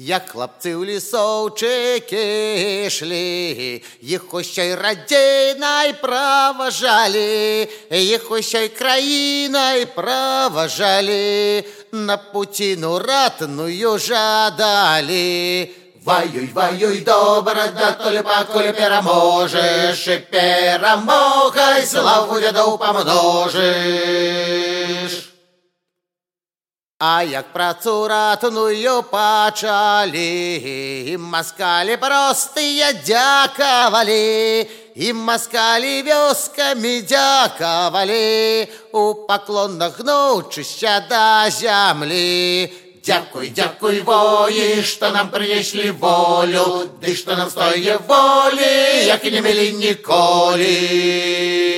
Як хлопці в лісовчики йшли, їх ще й радійнай проважали, їх ще й країною проважали, на путину ратную жадали. Воюй, воюй, добре, да толіпа, коли переможеш, і перемогай, славу дядов помножиш. А як працу ратную пачалі, ім маскалі простыя дзякавалі, ім маскалі вёскамі дзякавалі, у паклонах гнучышся да зямлі. Дякуй, дякуй воі, што нам прынеслі волю, Ды што нам стое волі, як і не мелі ніколі.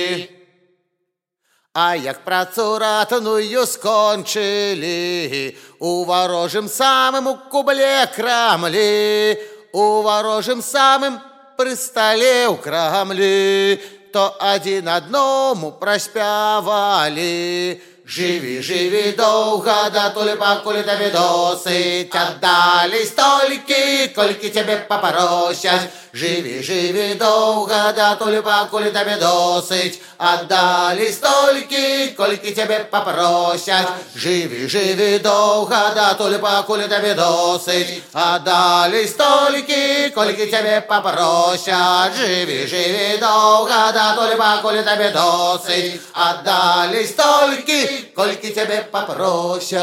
А як працю ратную скончили, у ворожим самым кубле крамли, у ворожим самым при столе у крамли, то один одному проспявали. Живи, живи довго, да тулипа, коли тебе досить, отдали стольки, кольки тебе попросять. Живи, живи довго, да тулипа, коли тебе досить, отдали стольки, кольки тебе попросять. Живи, живи довго, да тулипа, коли тебе досить, отдали стольки, кольки тебе попросять. Живи, живи довго, да тулипа, коли тебе досить, отдали стольки, кольки тебе попросять.